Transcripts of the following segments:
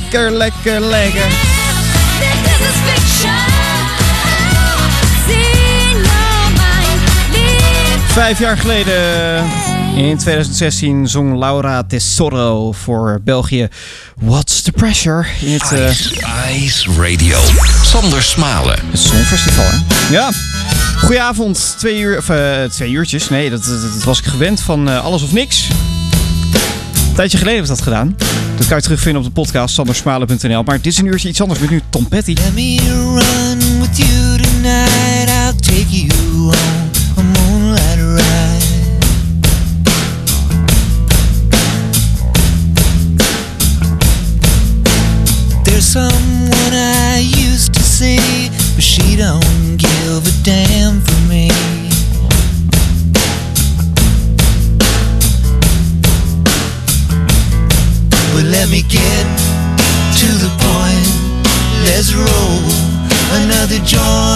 Lekker, lekker, lekker, Vijf jaar geleden, in 2016, zong Laura Tesoro voor België What's the Pressure in het, eh, Ice, Ice Radio. Sander Smalen. het Songfestival. Hè? Ja. Goedenavond, twee, uur, of, eh, twee uurtjes. Nee, dat, dat, dat was ik gewend van eh, Alles of Niks. Een tijdje geleden ik dat gedaan. Dat kan je terugvinden op de podcast sandersmalen.nl. Maar dit is een uurtje iets anders met nu Tom Petty. Let me run with you tonight. I'll take you on a moonlight ride. There's someone I used to see, but she don't give a damn to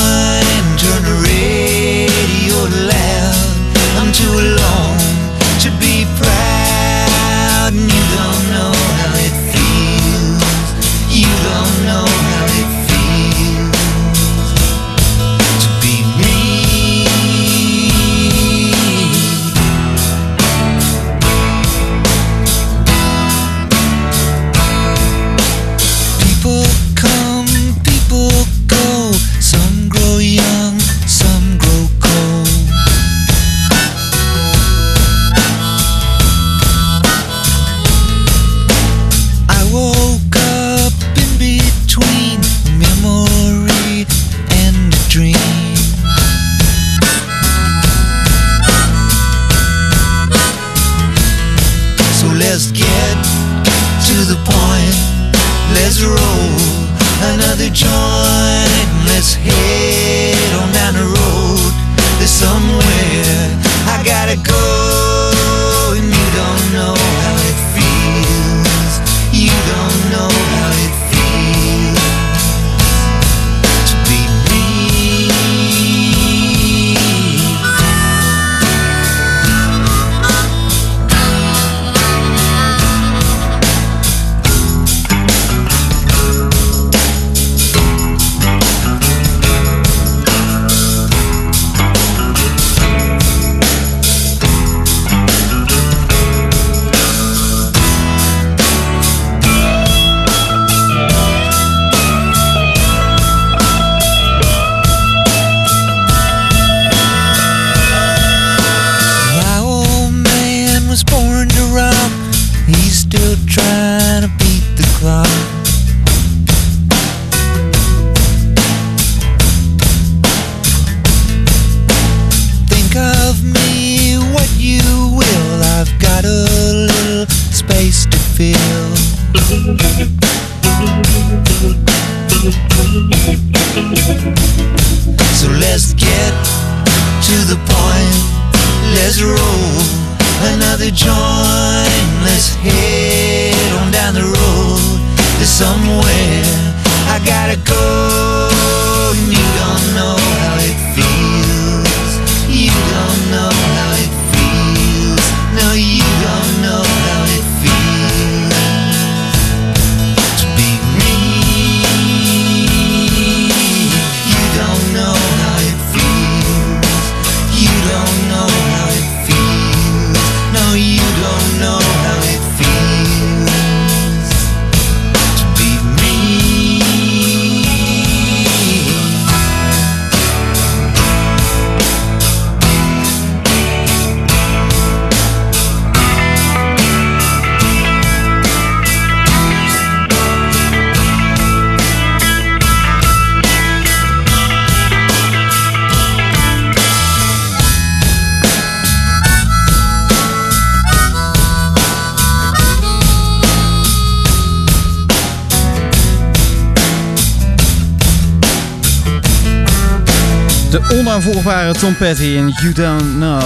De onaanvolgbare Tom Petty en You Don't Know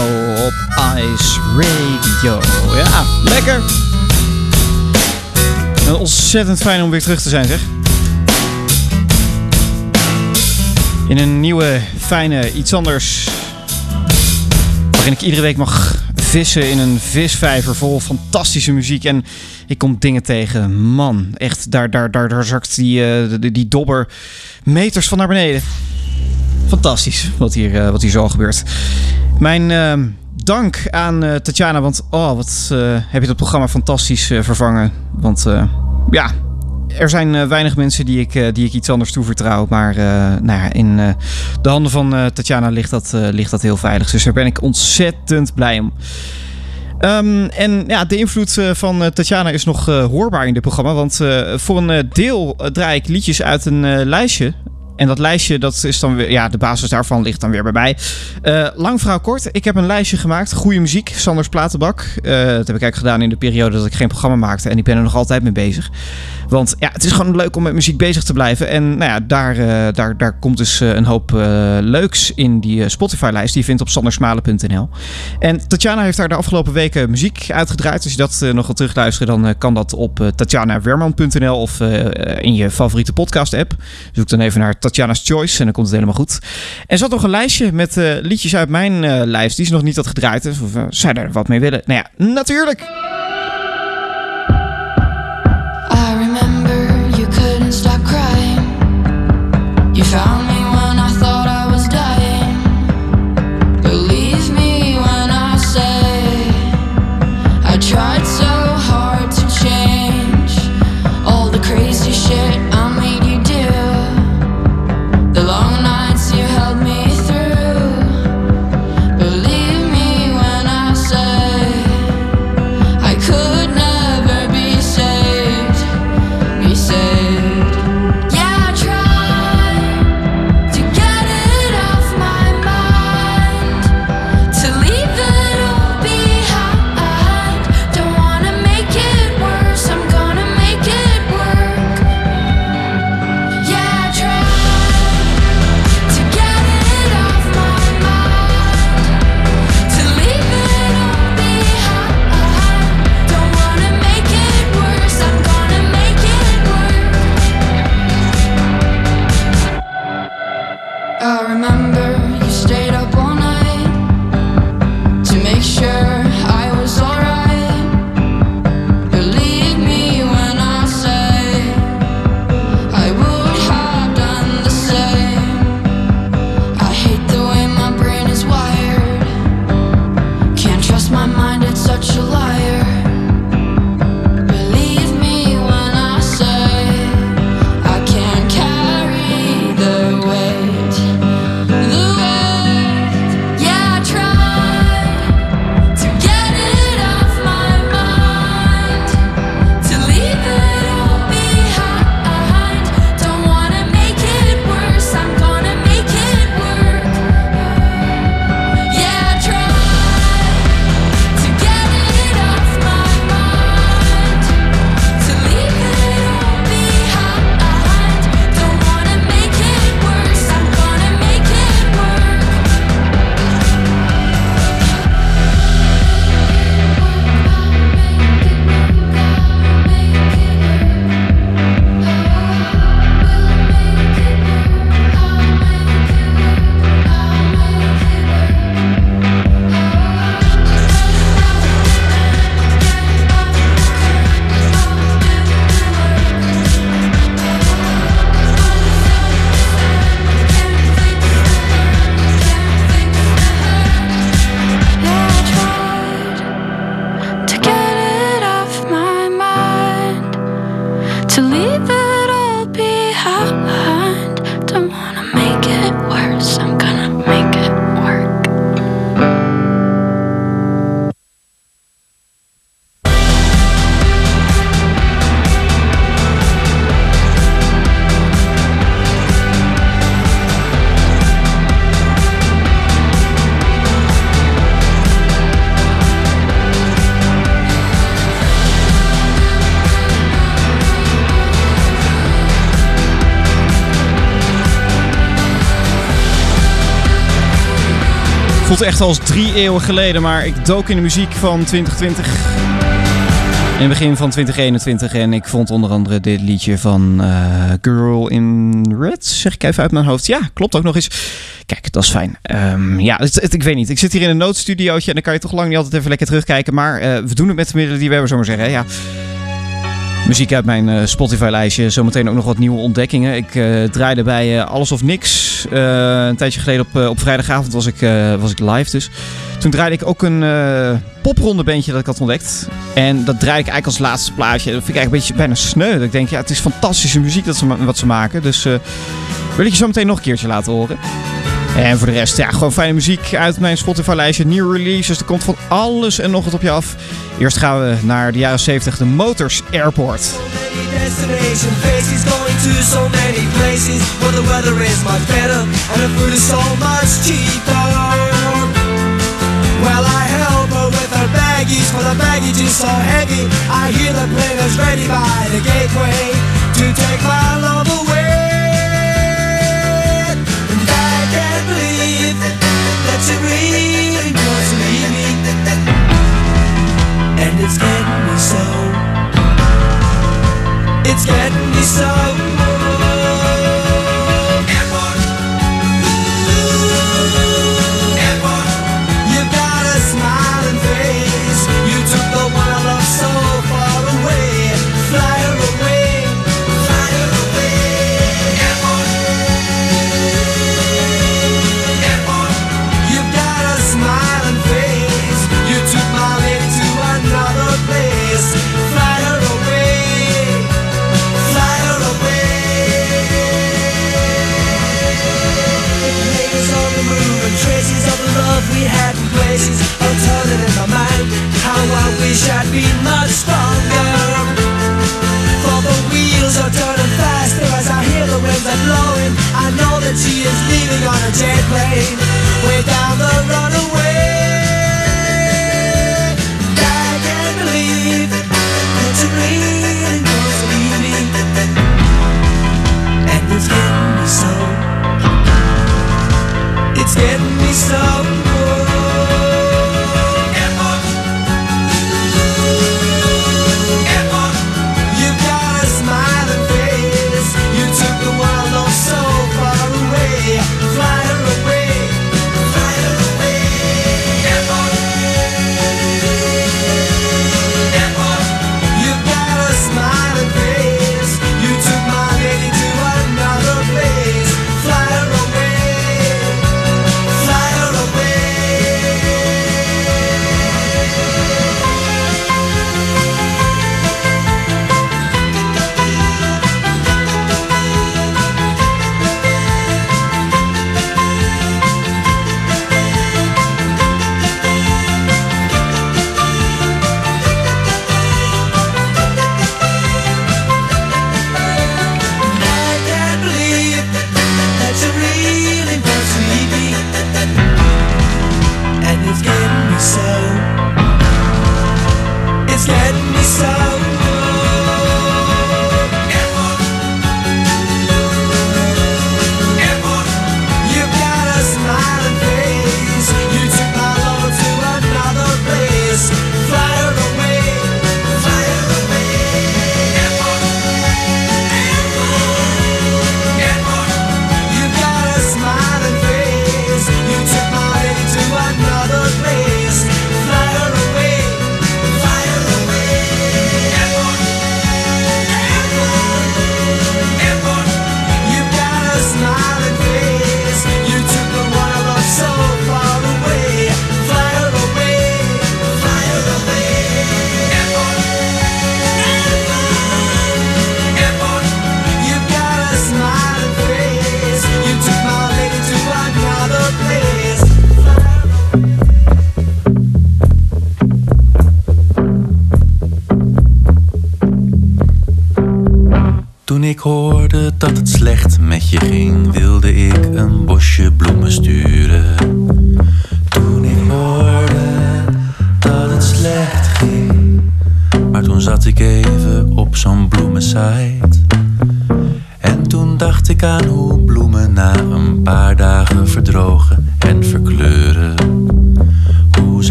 op Ice Radio. Ja, lekker. En ontzettend fijn om weer terug te zijn, zeg. In een nieuwe, fijne, iets anders. Waarin ik iedere week mag vissen in een visvijver vol fantastische muziek. En ik kom dingen tegen. Man, echt, daar, daar, daar, daar zakt die, eh, die, die dobber meters van naar beneden. Fantastisch wat hier, eh, wat hier zo gebeurt. Mijn ehm, dank aan eh, Tatjana, want oh, wat eh, heb je dat programma fantastisch vervangen. Want ja, er zijn weinig mensen die ik, die ik iets anders toevertrouw. Maar nou ja, in de handen van Tatjana ligt dat, ligt dat heel veilig. Dus daar ben ik ontzettend blij om. Ehm, en ja, de invloed van Tatjana is nog hoorbaar in dit programma. Want voor een deel draai ik liedjes uit een lijstje. En dat lijstje, dat is dan weer, ja, de basis daarvan ligt dan weer bij mij. Eh, lang verhaal kort, ik heb een lijstje gemaakt. Goede muziek, Sanders Platenbak. Eh, dat heb ik eigenlijk gedaan in de periode dat ik geen programma maakte. En ik ben er nog altijd mee bezig. Want ja, het is gewoon leuk om met muziek bezig te blijven. En nou ja, daar, eh, daar, daar komt dus een hoop leuks in die Spotify-lijst. Die je vindt op sandersmalen.nl. En Tatjana heeft daar de afgelopen weken muziek uitgedraaid. Als je dat nog wil terugluisteren, dan kan dat op tatjanawerman.nl of in je favoriete podcast-app. Zoek dan even naar Tatjana's Choice en dan komt het helemaal goed. En er zat nog een lijstje met eh, liedjes uit mijn eh, lijst die ze nog niet had gedraaid. Dus of zij daar wat mee willen? Nou ja, natuurlijk. I remember you couldn't stop crying. You found Echt als drie eeuwen geleden, maar ik dook in de muziek van 2020. In het begin van 2021 en ik vond onder andere dit liedje van eh, Girl in Red, zeg ik even uit mijn hoofd. Ja, klopt ook nog eens. Kijk, dat is fijn. Ehm, ja, ik weet niet. Ik zit hier in een noodstudiootje en dan kan je toch lang niet altijd even lekker terugkijken. Maar eh, we doen het met de middelen die we hebben, zomaar zeggen. Ja. Muziek uit mijn eh, Spotify-lijstje. Zometeen ook nog wat nieuwe ontdekkingen. Ik eh, draaide bij eh, Alles of Niks. een tijdje geleden op, op vrijdagavond was ik, was ik live dus. Toen draaide ik ook een popronde bandje dat ik had ontdekt. En dat draaide ik eigenlijk als laatste plaatje. Dat vind ik eigenlijk een beetje bijna sneu. Dat ik denk, ja, het is fantastische muziek dat ze, wat ze maken. Dus wil ik je zo meteen nog een keertje laten horen. En voor de rest, ja, gewoon fijne muziek uit mijn Spotify-lijstje. New releases, er komt van alles en nog wat op je af. Eerst gaan we naar de jaren 70, de Motors Airport. many destination faces going to so many places where the weather is much better and the food is so much cheaper. Well, I help her with her baggies, for the baggage is so heavy. I hear the plane is ready by the gateway to take my love away. That she really wants to leave me. And it's getting me so it's getting me so. We had in places are turning in my mind. How I wish I'd been much stronger.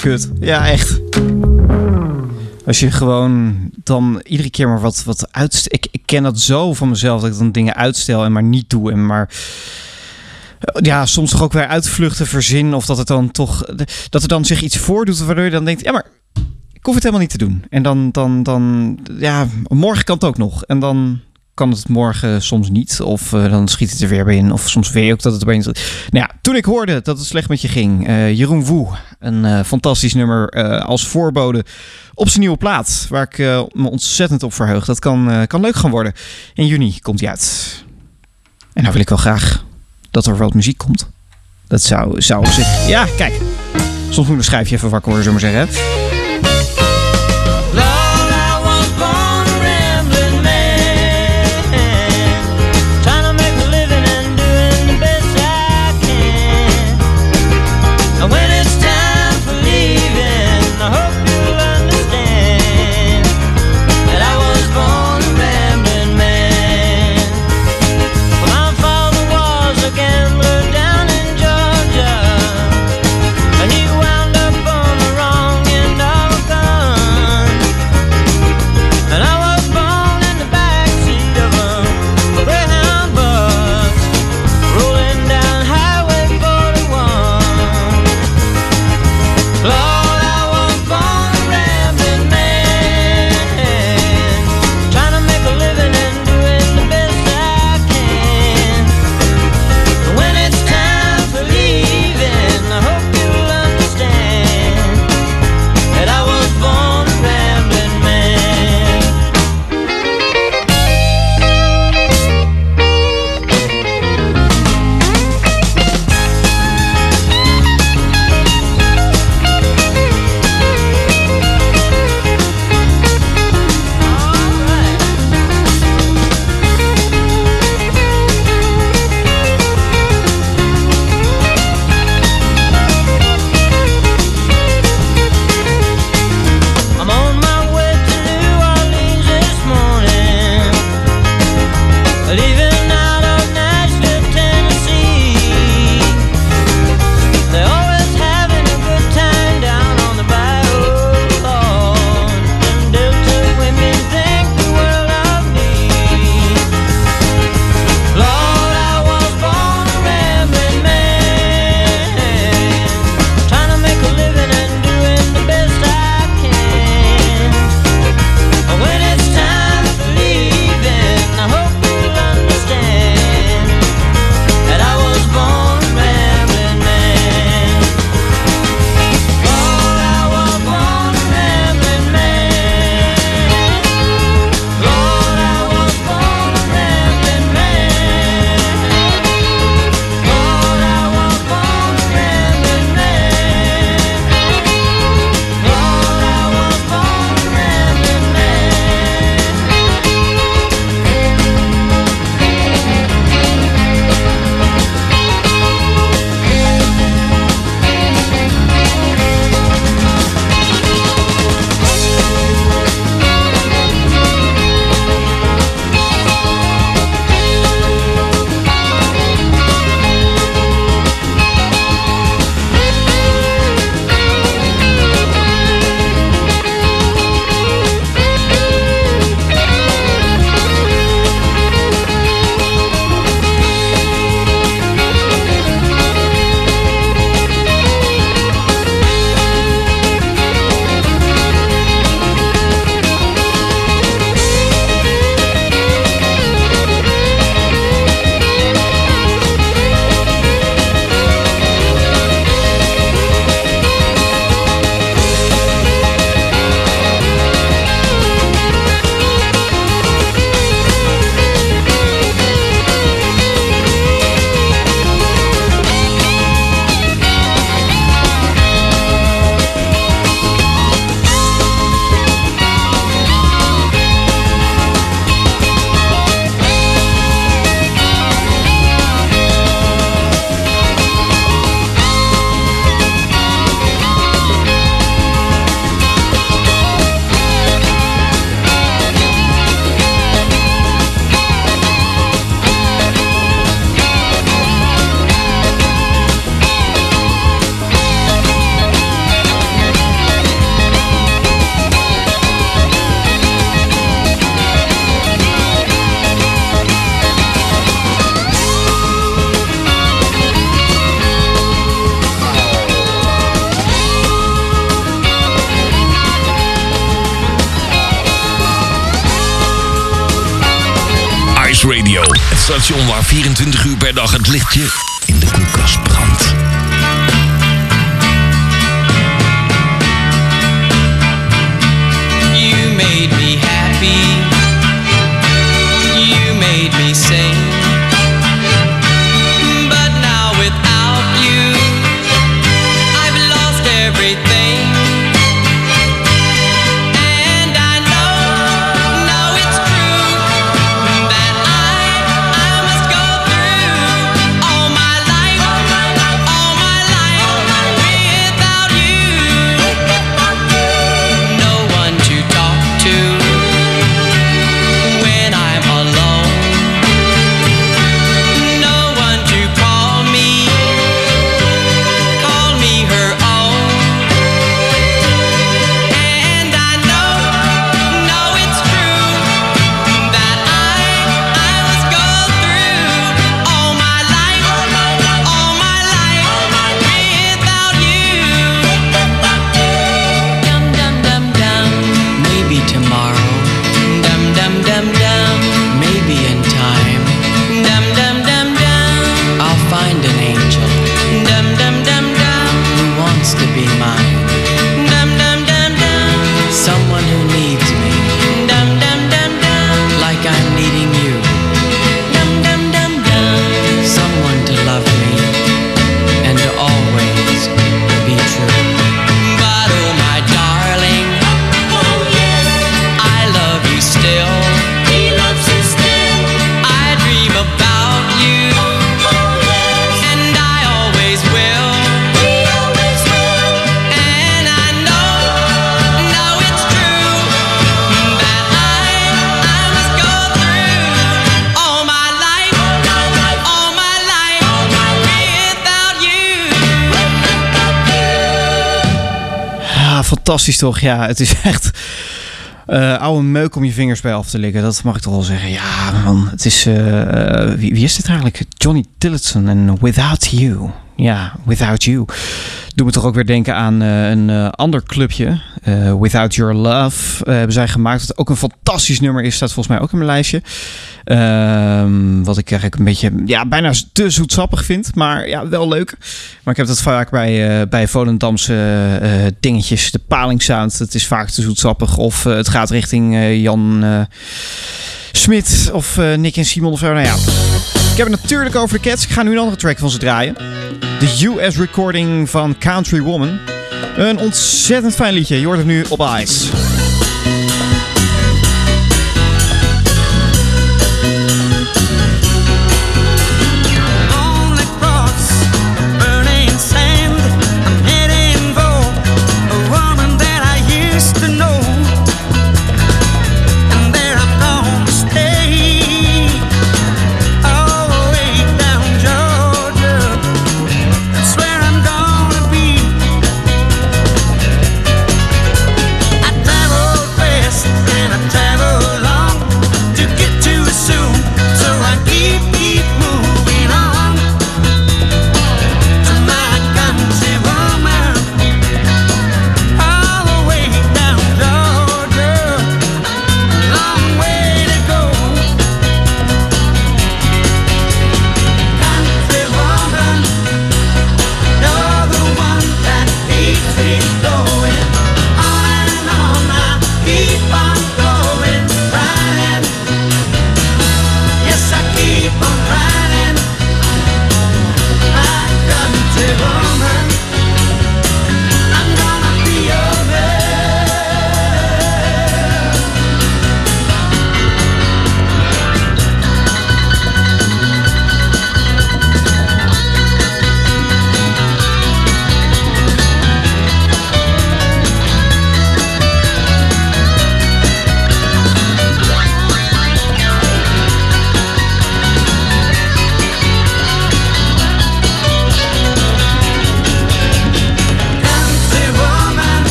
Zwaar kut. Ja, echt. Als je gewoon dan iedere keer maar wat, wat uitstel. Ik, ik ken dat zo van mezelf dat ik dan dingen uitstel en maar niet doe. En maar ja, soms toch ook weer uitvluchten verzin. Of dat het dan toch. Dat er dan zich iets voordoet waardoor je dan denkt: ja, maar ik hoef het helemaal niet te doen. En dan, dan, dan ja, morgen kan het ook nog. En dan kan het morgen soms niet. Of eh, dan schiet het er weer bij in. Of soms weet je ook dat het opeens... Nou ja, toen ik hoorde dat het slecht met je ging. eh, Jeroen Woe, een eh, fantastisch nummer als voorbode op zijn nieuwe plaat. Waar ik me ontzettend op verheug. Dat kan, kan leuk gaan worden. In juni komt hij uit. En nou wil ik wel graag dat er wat muziek komt. Dat zou, zou op zich... Ja, kijk. Soms moet een schijfje even wakker worden, zullen maar zeggen. Dag het lichtje fantastisch toch? Ja, het is echt eh oude meuk om je vingers bij af te likken. Dat mag ik toch wel zeggen. Ja, man. Het is... eh, wie, wie is dit eigenlijk? Johnny Tillotson en Without You. Ja, Without You. Doe me toch ook weer denken aan eh, een eh, ander clubje. Eh, Without Your Love eh, hebben zij gemaakt. Wat ook een fantastisch nummer is. Staat volgens mij ook in mijn lijstje. Ehm, wat ik eigenlijk een beetje, ja, bijna te zoetsappig vind. Maar ja, wel leuk. Maar ik heb dat vaak bij, eh, bij Volendamse dingetjes. De palingsound, het is vaak te zoetsappig. Of het gaat richting Jan Smit of Nick en Simon of zo. Nou ja, ik heb het natuurlijk over de Cats. Ik ga nu een andere track van ze draaien. De US recording van Country Woman. Een ontzettend fijn liedje. Je hoort het nu op Ice.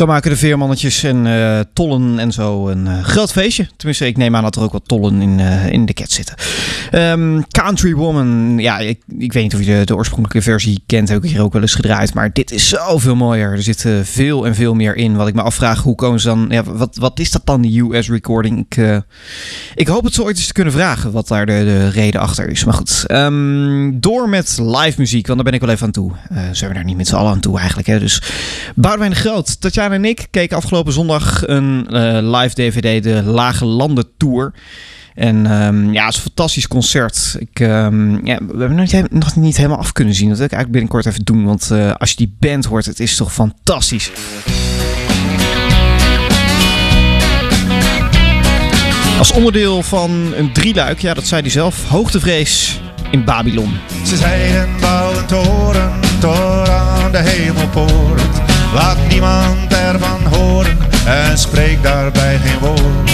Zo maken de veermannetjes en eh, tollen en zo een eh, groot feestje. Tenminste, ik neem aan dat er ook wat tollen in, eh, in de cat zitten. Ehm, Country Woman, ja, ik, ik weet niet of je de, de oorspronkelijke versie kent. Heb hier ook wel eens gedraaid. Maar dit is zoveel mooier. Er zit veel en veel meer in. Wat ik me afvraag, hoe komen ze dan... Ja, wat, wat is dat dan, die US recording? Ik, ik hoop het zo ooit eens te kunnen vragen wat daar de, de reden achter is. Maar goed, Ehm, door met live muziek, want daar ben ik wel even aan toe. Zijn we daar niet met z'n allen aan toe eigenlijk. Hè? Dus Boudewijn de Groot, Tatjana en ik keken afgelopen zondag een eh, live DVD, de Lage Landen Tour. En ehm, ja, het is een fantastisch concert. Ik, ehm, ja, we hebben niet, nog niet helemaal af kunnen zien. Dat wil ik eigenlijk binnenkort even doen. Want eh, als je die band hoort, het is toch fantastisch. Als onderdeel van een drieluik, ja, dat zei hij zelf, hoogtevrees in Babylon. Ze zeiden bouw een toren tot aan de hemelpoort. Laat niemand ervan horen en spreek daarbij geen woord.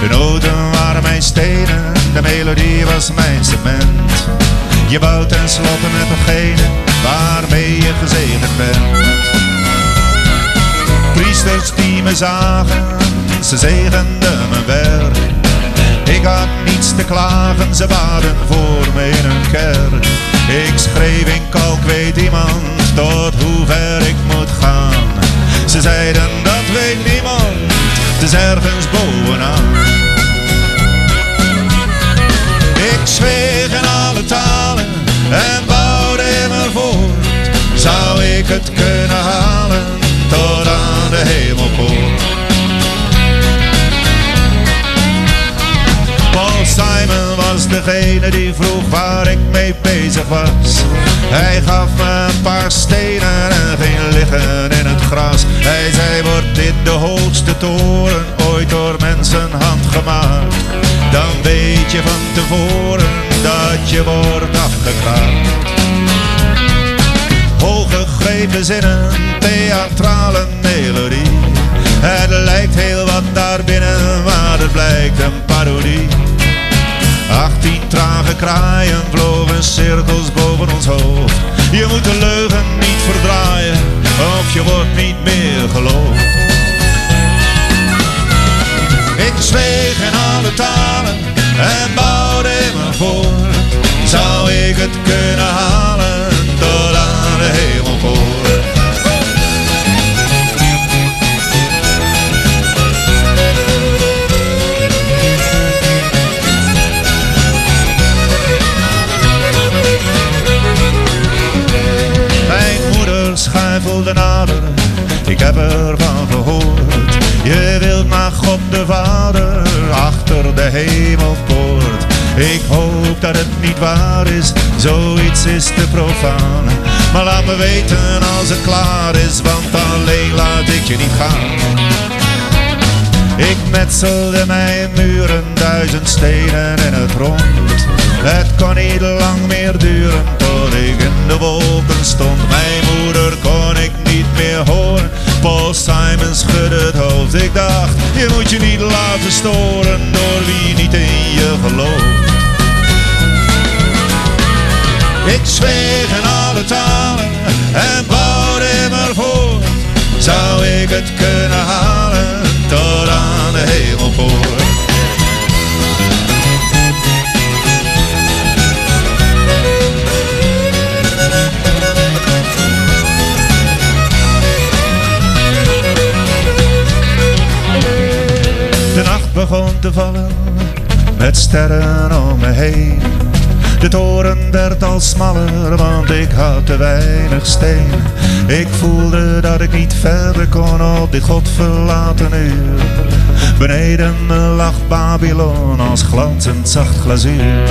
De noten waren mijn stenen, de melodie was mijn cement. Je bouwt tenslotte met datgene waarmee je gezegend bent. Priesters die me zagen, ze zegenden mijn werk. Ik had niets te klagen, ze baden voor me in een kerk. Ik schreef in kalk, weet iemand tot hoe ver ik moet gaan. Ze zeiden dat weet niemand, het is ergens bovenaan. Ik zweeg in alle talen en bouwde immer voort. Zou ik het kunnen halen tot aan de hemelpoort? Paul Simon was degene die vroeg waar ik mee bezig was. Hij gaf me een paar stenen en ging liggen in het gras. Hij zei, wordt dit de hoogste toren ooit door mensenhand gemaakt? Dan weet je van tevoren dat je wordt afgekraakt. Hooggegrepen zinnen, theatrale melodie. Het lijkt heel wat daar binnen, maar het blijkt een parodie. Achttien trage kraaien vlogen cirkels boven ons hoofd. Je moet de leugen niet verdraaien, of je wordt niet meer geloofd. Ik zweeg in waar is, zoiets is te profaan. Maar laat me weten als het klaar is, want alleen laat ik je niet gaan. Ik metselde mijn muren, duizend stenen in het rond. Het kon niet lang meer duren tot ik in de wolken stond. Mijn moeder kon ik niet meer horen. Paul Simon schudde het hoofd. Ik dacht, je moet je niet laten storen door wie niet in je gelooft. Ik zweeg in alle talen en bouwde immer voort. Zou ik het kunnen halen tot aan de hemelpoort? De nacht begon te vallen met sterren om me heen. De toren werd al smaller, want ik had te weinig steen. Ik voelde dat ik niet verder kon op dit godverlaten uur. Beneden lag Babylon als glanzend zacht glazuur.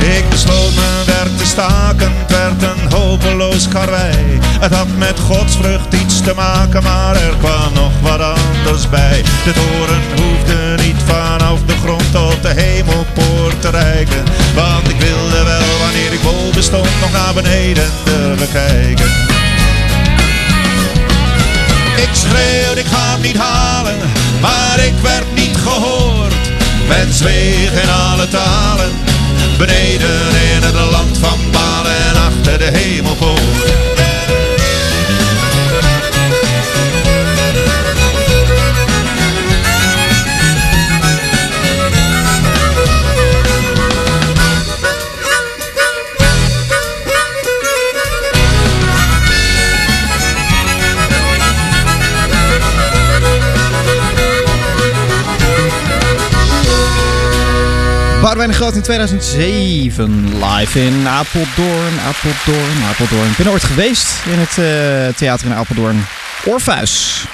Ik besloot mijn werk te staken, het werd een hopeloos karwei. Het had met godsvrucht iets te maken, maar er kwam nog wat anders bij. De toren hoefde niet vanaf de grond tot de hemelpoort te reiken. Want ik wilde wel, wanneer ik boven stond, nog naar beneden durven kijken. Ik schreeuwde, ik ga het niet halen, maar ik werd niet gehoord. Men zweeg in alle talen, beneden in het land van Balen en achter de hemelpoort. Boudewijn de Groot in 2007. Live in Apeldoorn, Apeldoorn, Apeldoorn. Ik ben ooit geweest in het eh, theater in Apeldoorn. Orpheus.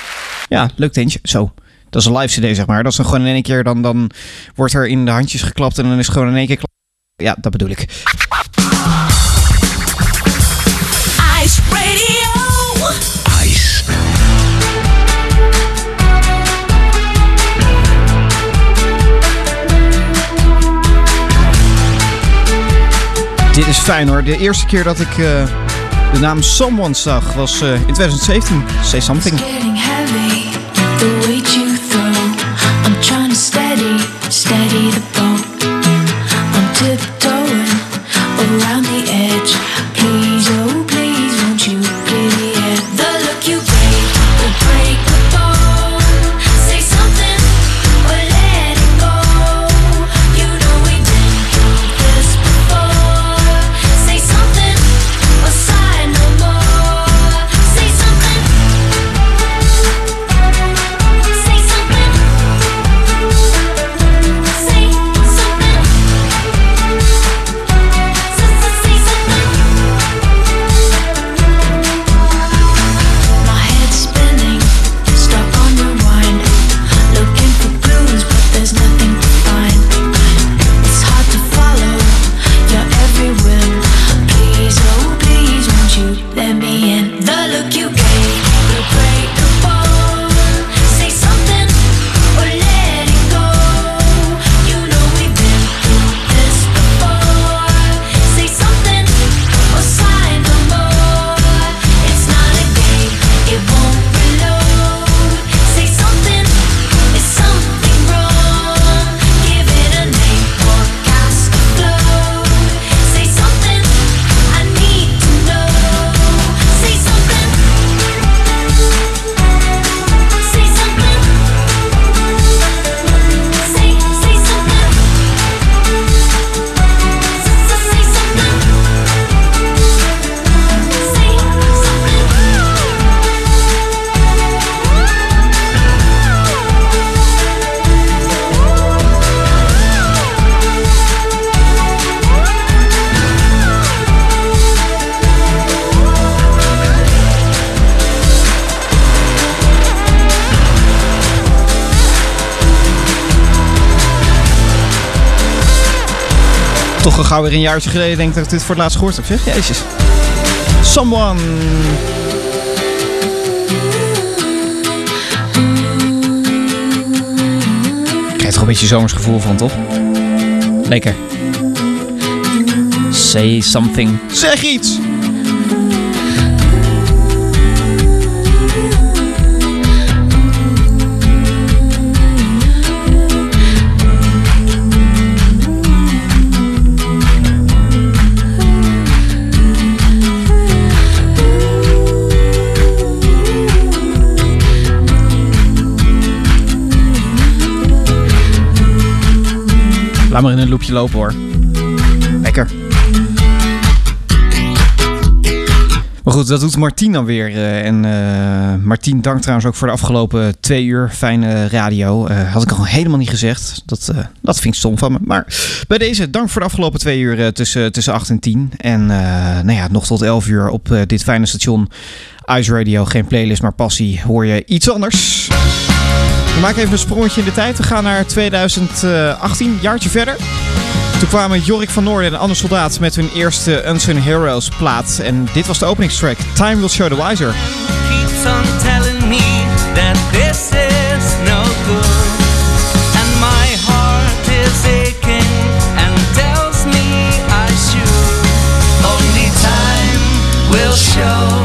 Ja, leuk tentje. Zo. Dat is een live cd, zeg maar. Dat is dan gewoon in één keer, dan, dan wordt er in de handjes geklapt en dan is het gewoon in één keer... Ja, dat bedoel ik. Dit is fijn hoor. De eerste keer dat ik eh, de naam Someone zag was eh, in 2017. Say Something. The you throw. I'm trying to steady, steady Toch al gauw weer een jaartje geleden denk ik dat ik dit voor het laatst gehoord heb. Zeg, jezus. Someone. Ik krijg toch een beetje zomers gevoel van, toch? Lekker. Say something. Zeg iets! Laat maar in een loopje lopen hoor. Lekker. Maar goed, dat doet Martien dan weer. eh, en eh Martien, dank trouwens ook voor de afgelopen twee uur fijne radio. Eh, had ik al helemaal niet gezegd. Dat, dat vind ik stom van me. Maar bij deze, dank voor de afgelopen twee uur tussen, tussen 8 en 10. En nou ja, nog tot 11 uur op dit fijne station. Ice Radio, geen playlist, maar passie. Hoor je iets anders? We maken even een sprongetje in de tijd. We gaan naar 2018, jaartje verder. Toen kwamen Jorik van Noorden en Anne Soldaat met hun eerste Unsung Heroes plaat. En dit was de openingstrack. Time Will Show the Wiser. keeps on telling me that this is no good. And my heart is and tells me I should. Only time will show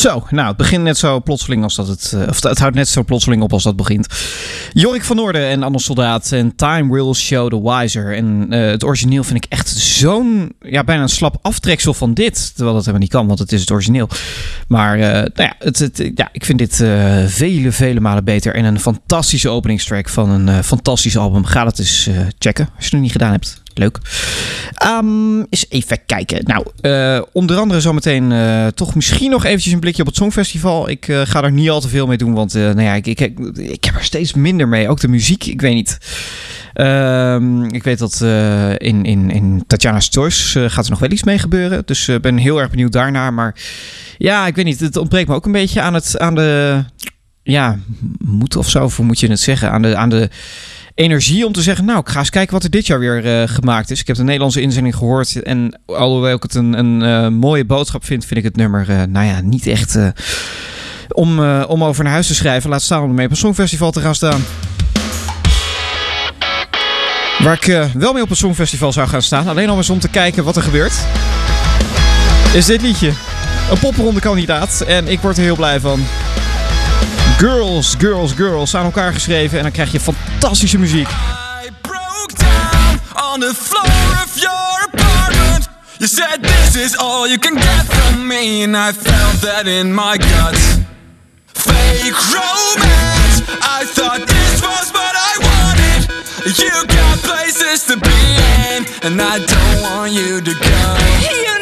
Zo, nou, het begint net zo plotseling als dat het... eh, Of het houdt net zo plotseling op als dat begint. Jorik van Noorden en Anne Soldaat en Time Will Show the Wiser. En eh, het origineel vind ik echt zo'n... Ja, bijna een slap aftreksel van dit. Terwijl dat helemaal niet kan, want het is het origineel. Maar eh, nou ja, het, het, ja, ik vind dit vele, vele malen beter. En een fantastische openingstrack van een fantastisch album. Ga dat eens checken als je het nog niet gedaan hebt. Leuk. Ehm, eens even kijken. Nou, eh, onder andere zometeen eh toch misschien nog eventjes een blikje op het Songfestival. Ik eh, ga er niet al te veel mee doen, want nou ja, ik, ik, ik heb er steeds minder mee. Ook de muziek, ik weet niet. Ehm, ik weet dat in, in, in Tatjana's Choice gaat er nog wel iets mee gebeuren. Dus ik ben heel erg benieuwd daarnaar. Maar ja, ik weet niet. Het ontbreekt me ook een beetje aan, het, aan de... Ja, moed of zo, hoe moet je het zeggen? Aan de... Aan de energie om te zeggen, nou, ik ga eens kijken wat er dit jaar weer eh, gemaakt is. Ik heb de Nederlandse inzending gehoord en alhoewel ik het een, een eh, mooie boodschap vind, vind ik het nummer, eh, nou ja, niet echt om, om over naar huis te schrijven. Laat staan om ermee op een songfestival te gaan staan. Waar ik wel mee op een songfestival zou gaan staan, alleen al eens om te kijken wat er gebeurt, is dit liedje. Een popronde kandidaat en ik word er heel blij van. Girls, Girls, Girls aan elkaar geschreven en dan krijg je fantastische muziek. on the floor of your apartment. You said this is all you can get from me, and I felt that in my guts. Fake romance, I thought this was what I wanted. You got places to be in, and I don't want you to go.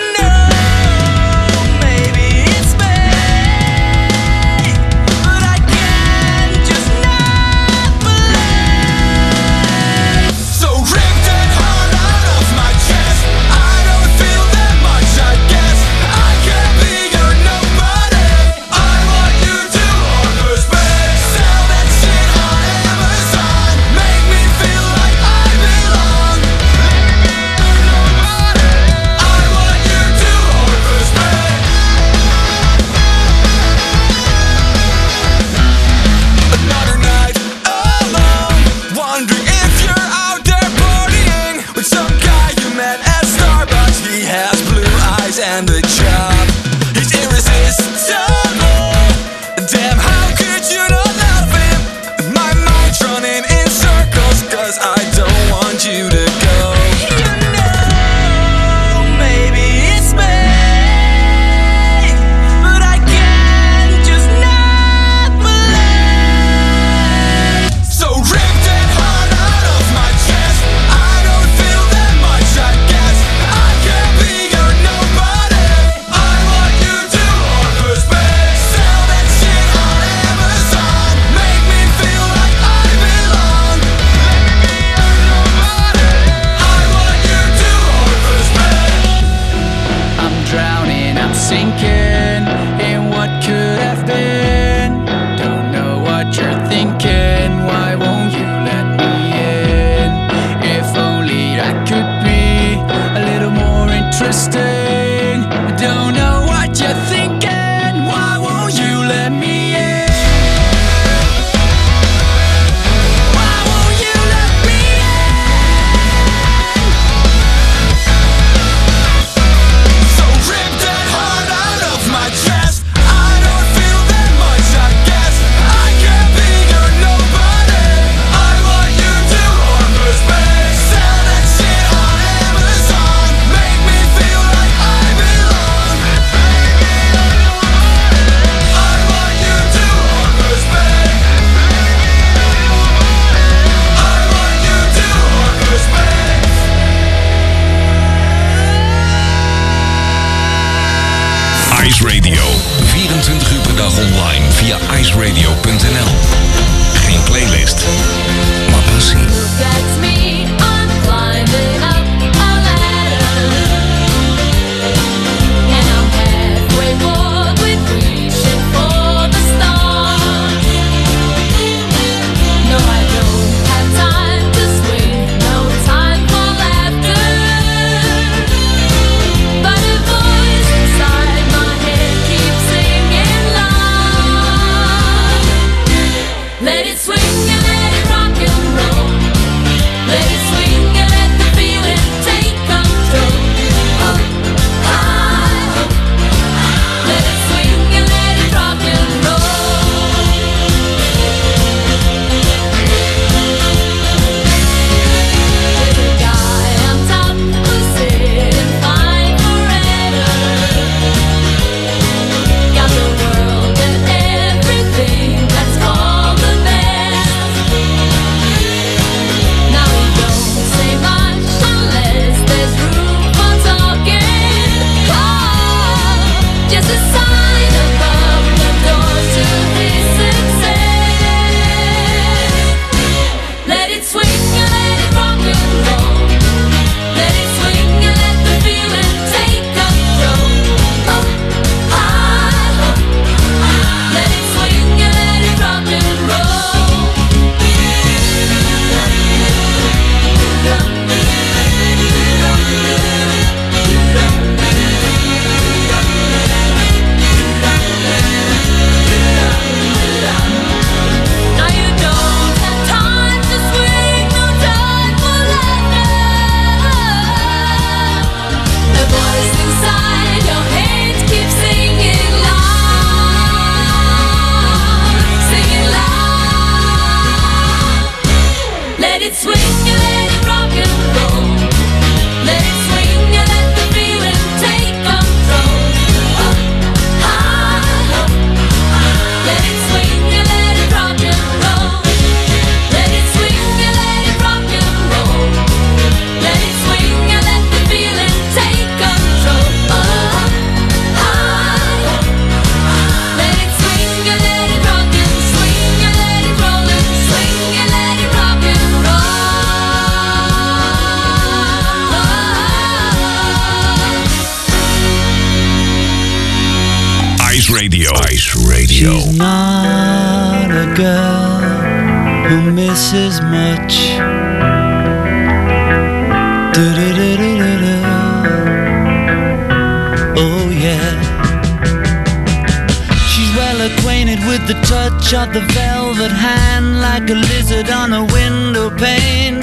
shot the velvet hand like a lizard on a window pane.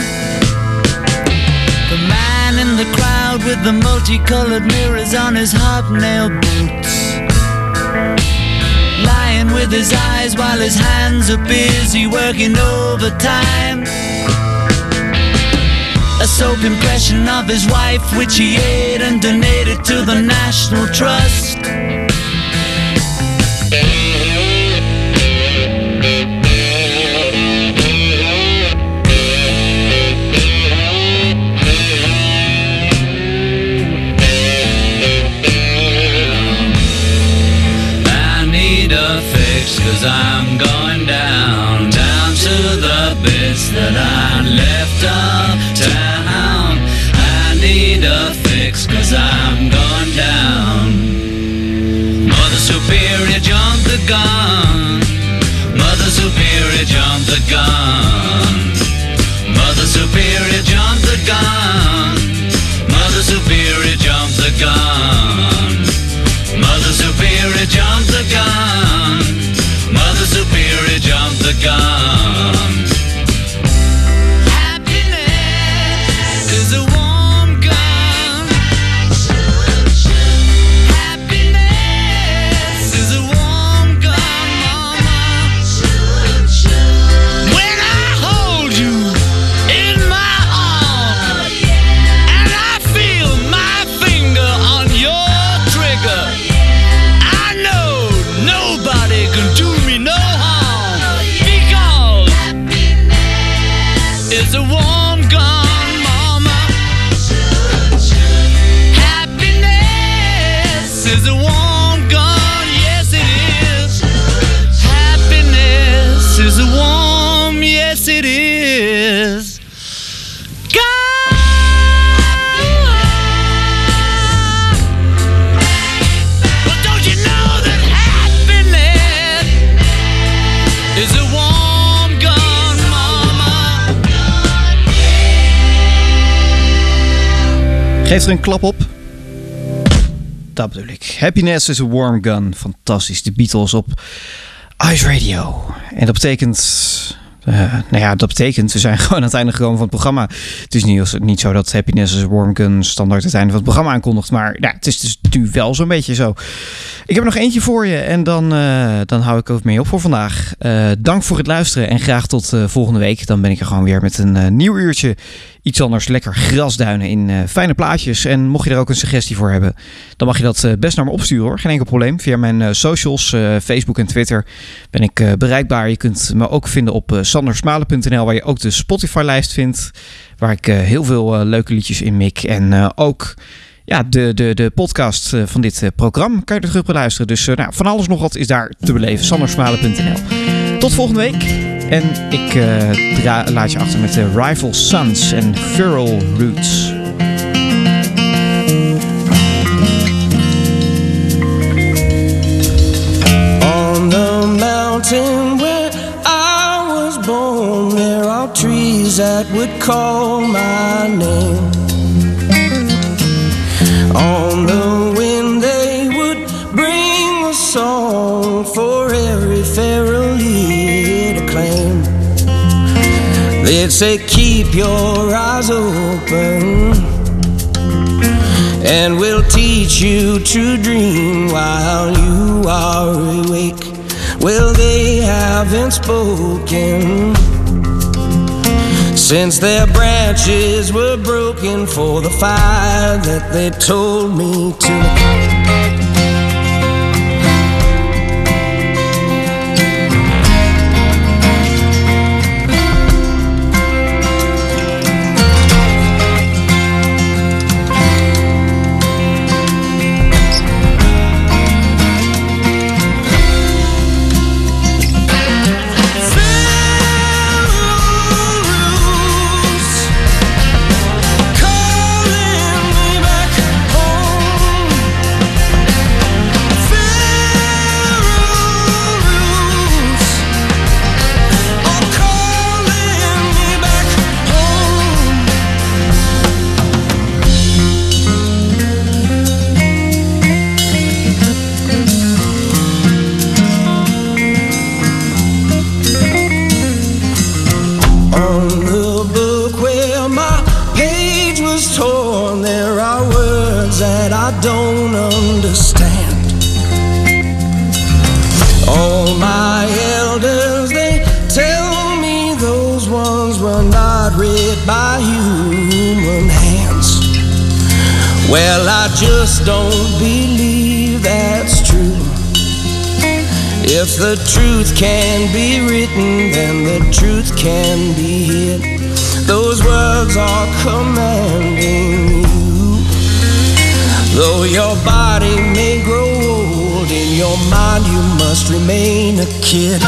The man in the crowd with the multicolored mirrors on his hobnail boots. Lying with his eyes while his hands are busy working overtime. A soap impression of his wife, which he ate and donated to the National Trust. gone. Een klap op. Dat bedoel ik. Happiness is a warm gun. Fantastisch. De Beatles op Ice Radio. En dat betekent... eh, nou ja, dat betekent, we zijn gewoon aan het einde gekomen van het programma. Het is niet, niet zo dat Happiness is a Warm Gun standaard het einde van het programma aankondigt. Maar nou, het is dus nu wel zo'n beetje zo. Ik heb nog eentje voor je en dan, eh, dan hou ik ook mee op voor vandaag. Eh, dank voor het luisteren en graag tot volgende week. Dan ben ik er gewoon weer met een nieuw uurtje. Iets anders lekker grasduinen in eh, fijne plaatjes. En mocht je er ook een suggestie voor hebben, dan mag je dat eh, best naar me opsturen hoor. Geen enkel probleem. Via mijn eh, socials, Facebook en Twitter ben ik bereikbaar. Je kunt me ook vinden op sandersmalen.nl, waar je ook de Spotify-lijst vindt. Waar ik heel veel leuke liedjes in mik. En ook ja, de, de, de podcast van dit programma kan je er terug beluisteren. Dus nou, van alles nog wat is daar te beleven. sandersmalen.nl Tot volgende week. En ik dra- laat je achter met de Rival Sons en Feral Roots. On the mountain where I was born, there are trees that would call my name. Say, Keep your eyes open and we'll teach you to dream while you are awake. Well, they haven't spoken since their branches were broken for the fire that they told me to. If the truth can be written, then the truth can be hid. Those words are commanding you. Though your body may grow old, in your mind you must remain a kid.